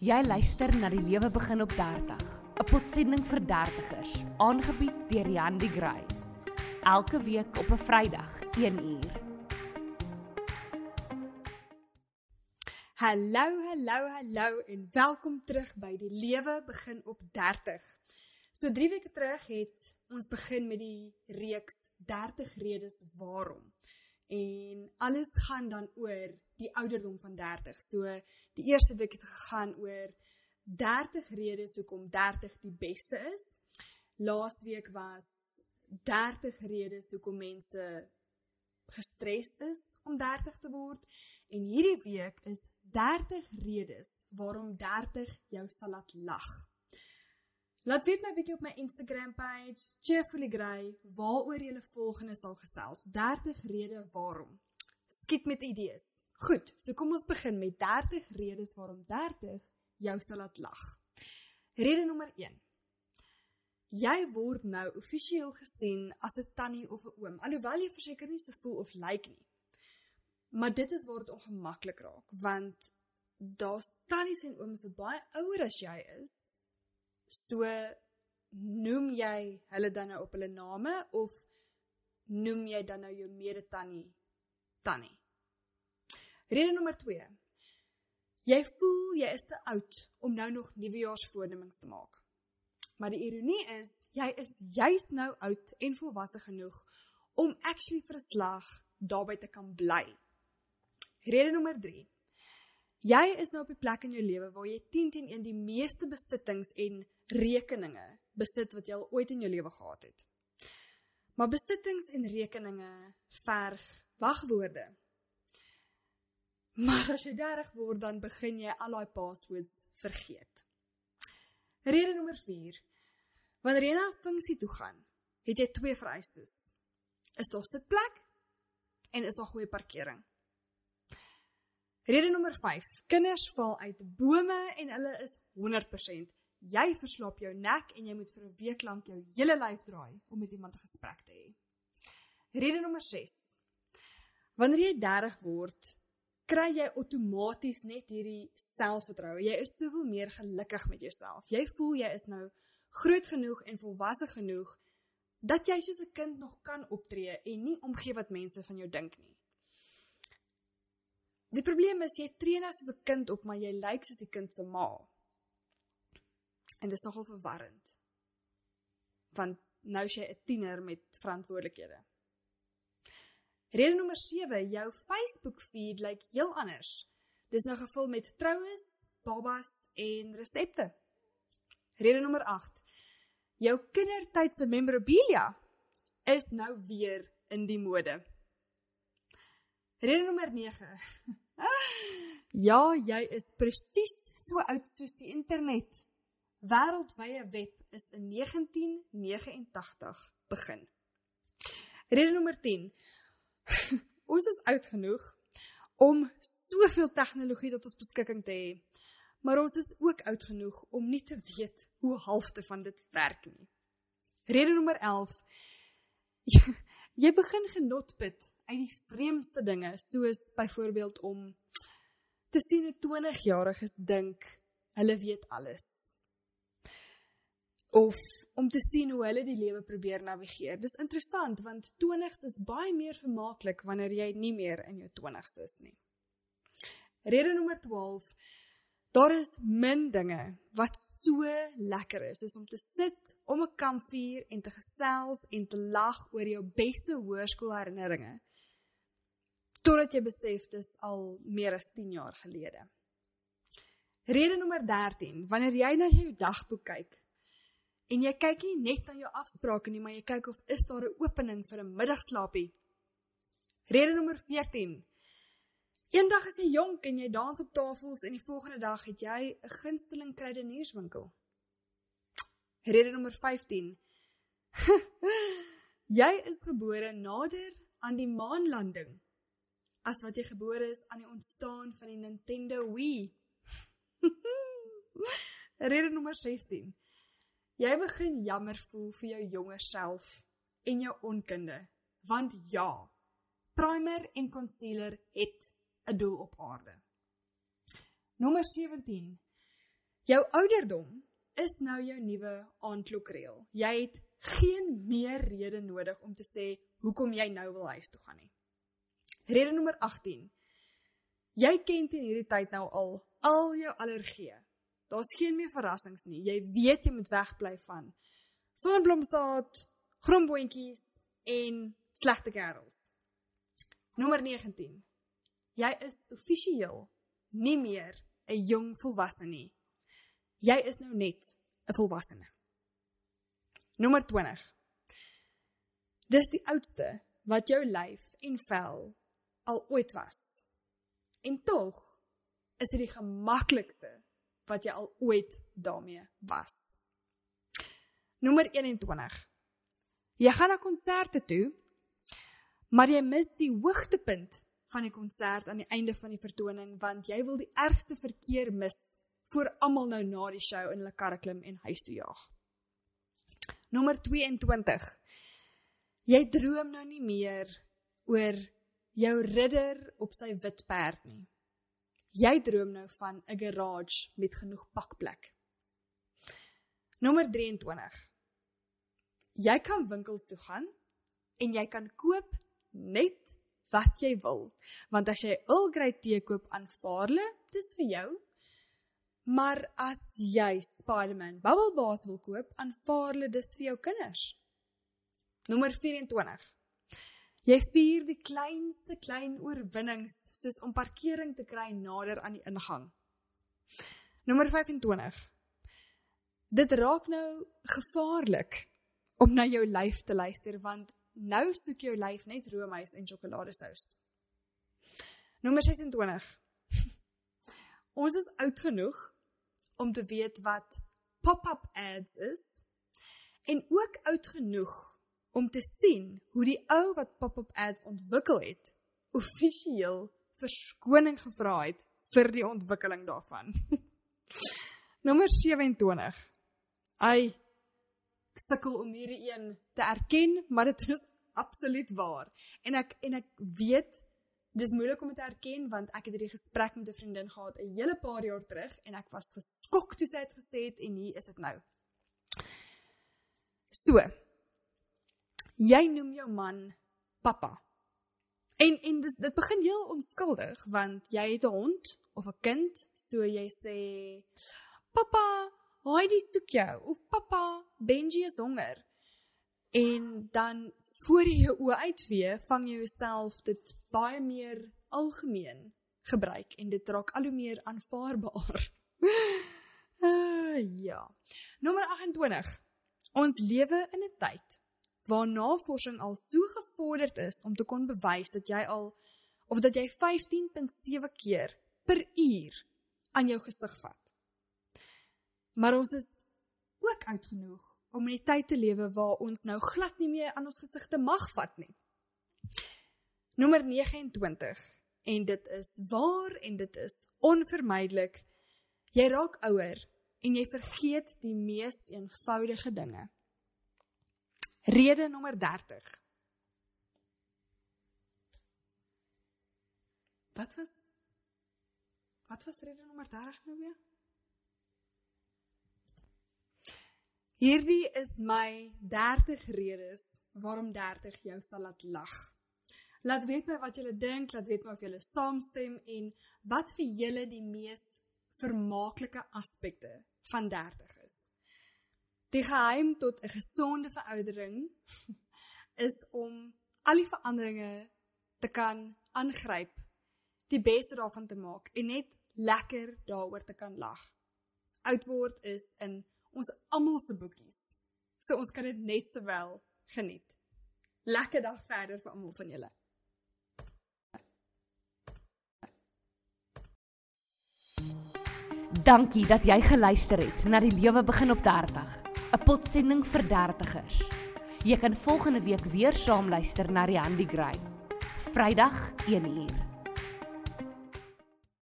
Jy luister na die lewe begin op 30, 'n potsending vir dertigers, aangebied deur Jan die Gray. Elke week op 'n Vrydag, 1uur. Hallo, hallo, hallo en welkom terug by die lewe begin op 30. So 3 weke terug het ons begin met die reeks 30 redes waarom. En alles gaan dan oor die ouderdom van 30. So die eerste week het gegaan oor 30 redes hoekom 30 die beste is. Laasweek was 30 redes hoekom mense gestres is om 30 te word en hierdie week is 30 redes waarom 30 jou sal laat lag. Laat weet my bietjie op my Instagram page, Cheerfully Grey, waaroor jy volgende sal gesels. 30 redes waarom. Skiet met idees. Goed, so kom ons begin met 30 redes waarom 30 jou sal laat lag. Rede nommer 1. Jy word nou offisieel gesien as 'n tannie of 'n oom, alhoewel jy verseker nie se voel of lyk like nie. Maar dit is waar dit ongemaklik raak, want daar's tannies en ooms wat baie ouer as jy is. So noem jy hulle dan nou op hulle name of noem jy dan nou jou mede tannie? Rede nommer 2. Jy voel jy is te oud om nou nog nuwejaarsvoornemings te maak. Maar die ironie is, jy is juis nou oud en volwasse genoeg om actually vir 'n slag daarby te kan bly. Rede nommer 3. Jy is nou op 'n plek in jou lewe waar jy 10 teen 1 die meeste besittings en rekeninge besit wat jy al ooit in jou lewe gehad het. Maar besittings en rekeninge verg wagwoorde. Maar as jy 30 word, dan begin jy al daai passwords vergeet. Rede nommer 4. Wanneer jy na 'n funksie toe gaan, het jy twee vereistes. Is daar sitplek en is daar goeie parkering? Rede nommer 5. Kinders val uit bome en hulle is 100%. Jy verslaap jou nek en jy moet vir 'n week lank jou hele lyf draai om met iemand 'n gesprek te hê. Rede nommer 6. Wanneer jy 30 word, kry jy outomaties net hierdie selfvertroue. Jy is soveel meer gelukkig met jouself. Jy voel jy is nou groot genoeg en volwasse genoeg dat jy soos 'n kind nog kan optree en nie omgee wat mense van jou dink nie. Die probleem is jy tree nou soos 'n kind op, maar jy lyk soos 'n kind se ma. En dit is nogal verwarrend. Want nou is jy 'n tiener met verantwoordelikhede. Rede nommer 7, jou Facebook feed lyk heel anders. Dis nou gevul met troues, babas en resepte. Rede nommer 8. Jou kindertydse memorabilia is nou weer in die mode. Rede nommer 9. ja, jy is presies so oud soos die internet. Wêreldwye web is in 1989 begin. Rede nommer 10. ons is oud genoeg om soveel tegnologie tot ons beskikking te hê. Maar ons is ook oud genoeg om nie te weet hoe halfte van dit werk nie. Rede nommer 11. Jy begin genot put uit die vreemdste dinge, soos byvoorbeeld om te sien hoe 20-jariges dink hulle weet alles of om te sien hoe hulle die lewe probeer navigeer. Dis interessant want 20's is baie meer vermaaklik wanneer jy nie meer in jou 20's is nie. Rede nommer 12. Daar is min dinge wat so lekker is soos om te sit om 'n kampvuur en te gesels en te lag oor jou beste hoërskoolherinneringe. Totdat jy besef dis al meer as 10 jaar gelede. Rede nommer 13. Wanneer jy na jou dagboek kyk, En jy kyk nie net na jou afsprake nie, maar jy kyk of is daar 'n opening vir 'n middagslaapie. Rede nommer 14. Eendag is jy jonk en jy dans op tafels en die volgende dag het jy 'n gunsteling kruidenierswinkel. Rede nommer 15. jy is gebore nader aan die maanlanding as wat jy gebore is aan die ontstaan van die Nintendo Wii. Rede nommer 16. Jy begin jammer voel vir jou jonger self en jou onkunde, want ja, primer en concealer het 'n doel op aarde. Nommer 17. Jou ouderdom is nou jou nuwe aandklokreël. Jy het geen meer rede nodig om te sê hoekom jy nou wil huis toe gaan nie. Rede nommer 18. Jy ken teen hierdie tyd nou al al jou allergieë. Daar's geen meer verrassings nie. Jy weet jy moet wegbly van sonneblomsaad, grombontjies en slegte kerels. Nommer 19. Jy is offisieel nie meer 'n jong volwassene nie. Jy is nou net 'n volwassene. Nommer 20. Dis die oudste wat jou lyf en vel al ooit was. En tog is dit die gemaklikste wat jy al ooit daarmee was. Nommer 21. Jy gaan na konserte toe, maar jy mis die hoogtepunt van die konsert aan die einde van die vertoning want jy wil die ergste verkeer mis voor almal nou na die show in hulle karre klim en huis toe jaag. Nommer 22. Jy droom nou nie meer oor jou ridder op sy wit perd nie. Jy droom nou van 'n garage met genoeg pakplek. Nommer 23. Jy kan winkels toe gaan en jy kan koop net wat jy wil. Want as jy Earl Grey tee koop, aanvaar hulle, dis vir jou. Maar as jy Spider-Man Bubble Bath wil koop, aanvaar hulle dis vir jou kinders. Nommer 24. Jy vier die kleinste klein oorwinnings soos om parkering te kry nader aan die ingang. Nommer 25. Dit raak nou gevaarlik om na jou lyf te luister want nou soek jou lyf net roomys en sjokoladesous. Nommer 26. Ons is oud genoeg om te weet wat pop-up ads is en ook oud genoeg om te sien hoe die ou wat pop-up ads ontwikkel het, offisieel verskoning gevra het vir die ontwikkeling daarvan. Nommer 27. Ai sukkel om hierdie een te erken, maar dit is absoluut waar. En ek en ek weet dis moeilik om dit te erken want ek het hierdie gesprek met 'n vriendin gehad 'n hele paar jaar terug en ek was geskok toe sy dit gesê het en hier is dit nou. So, jy noem jou man pappa. En en dis dit begin heel onskuldig want jy het 'n hond of 'n kind, so jy sê pappa, Heidi soek jou of pappa, Benji is honger. En dan voor jy jou oë uitvee, vang jy jouself dit baie meer algemeen gebruik en dit raak al hoe meer aanvaarbaar. uh, ja. Nommer 28. Ons lewe in 'n tyd waar navorsing al so gevorderd is om te kon bewys dat jy al of dat jy 15.7 keer per uur aan jou gesig vat. Maar ons is ook oud genoeg om in 'n tyd te lewe waar ons nou glad nie meer aan ons gesigte mag vat nie. Nommer 29 en dit is waar en dit is onvermydelik. Jy raak ouer en jy vergeet die mees eenvoudige dinge. Rede nommer 30. Wat was Wat was rede nommer 30 nou weer? Hierdie is my 30 redes waarom 30 jou sal laat lag. Laat weet my wat julle dink, laat weet my of julle saamstem en wat vir julle die mees vermaaklike aspekte van 30 is. Die geheim tot 'n gesonde veroudering is om al die veranderinge te kan aangryp, die beste daarvan te maak en net lekker daaroor te kan lag. Oud word is in ons almal se boekies. So ons kan dit net sowel geniet. Lekker dag verder vir almal van julle. Dankie dat jy geluister het na die lewe begin op 30. 'n potsending vir dertigers. Jy kan volgende week weer saam luister na die Handy Gray. Vrydag 1uur.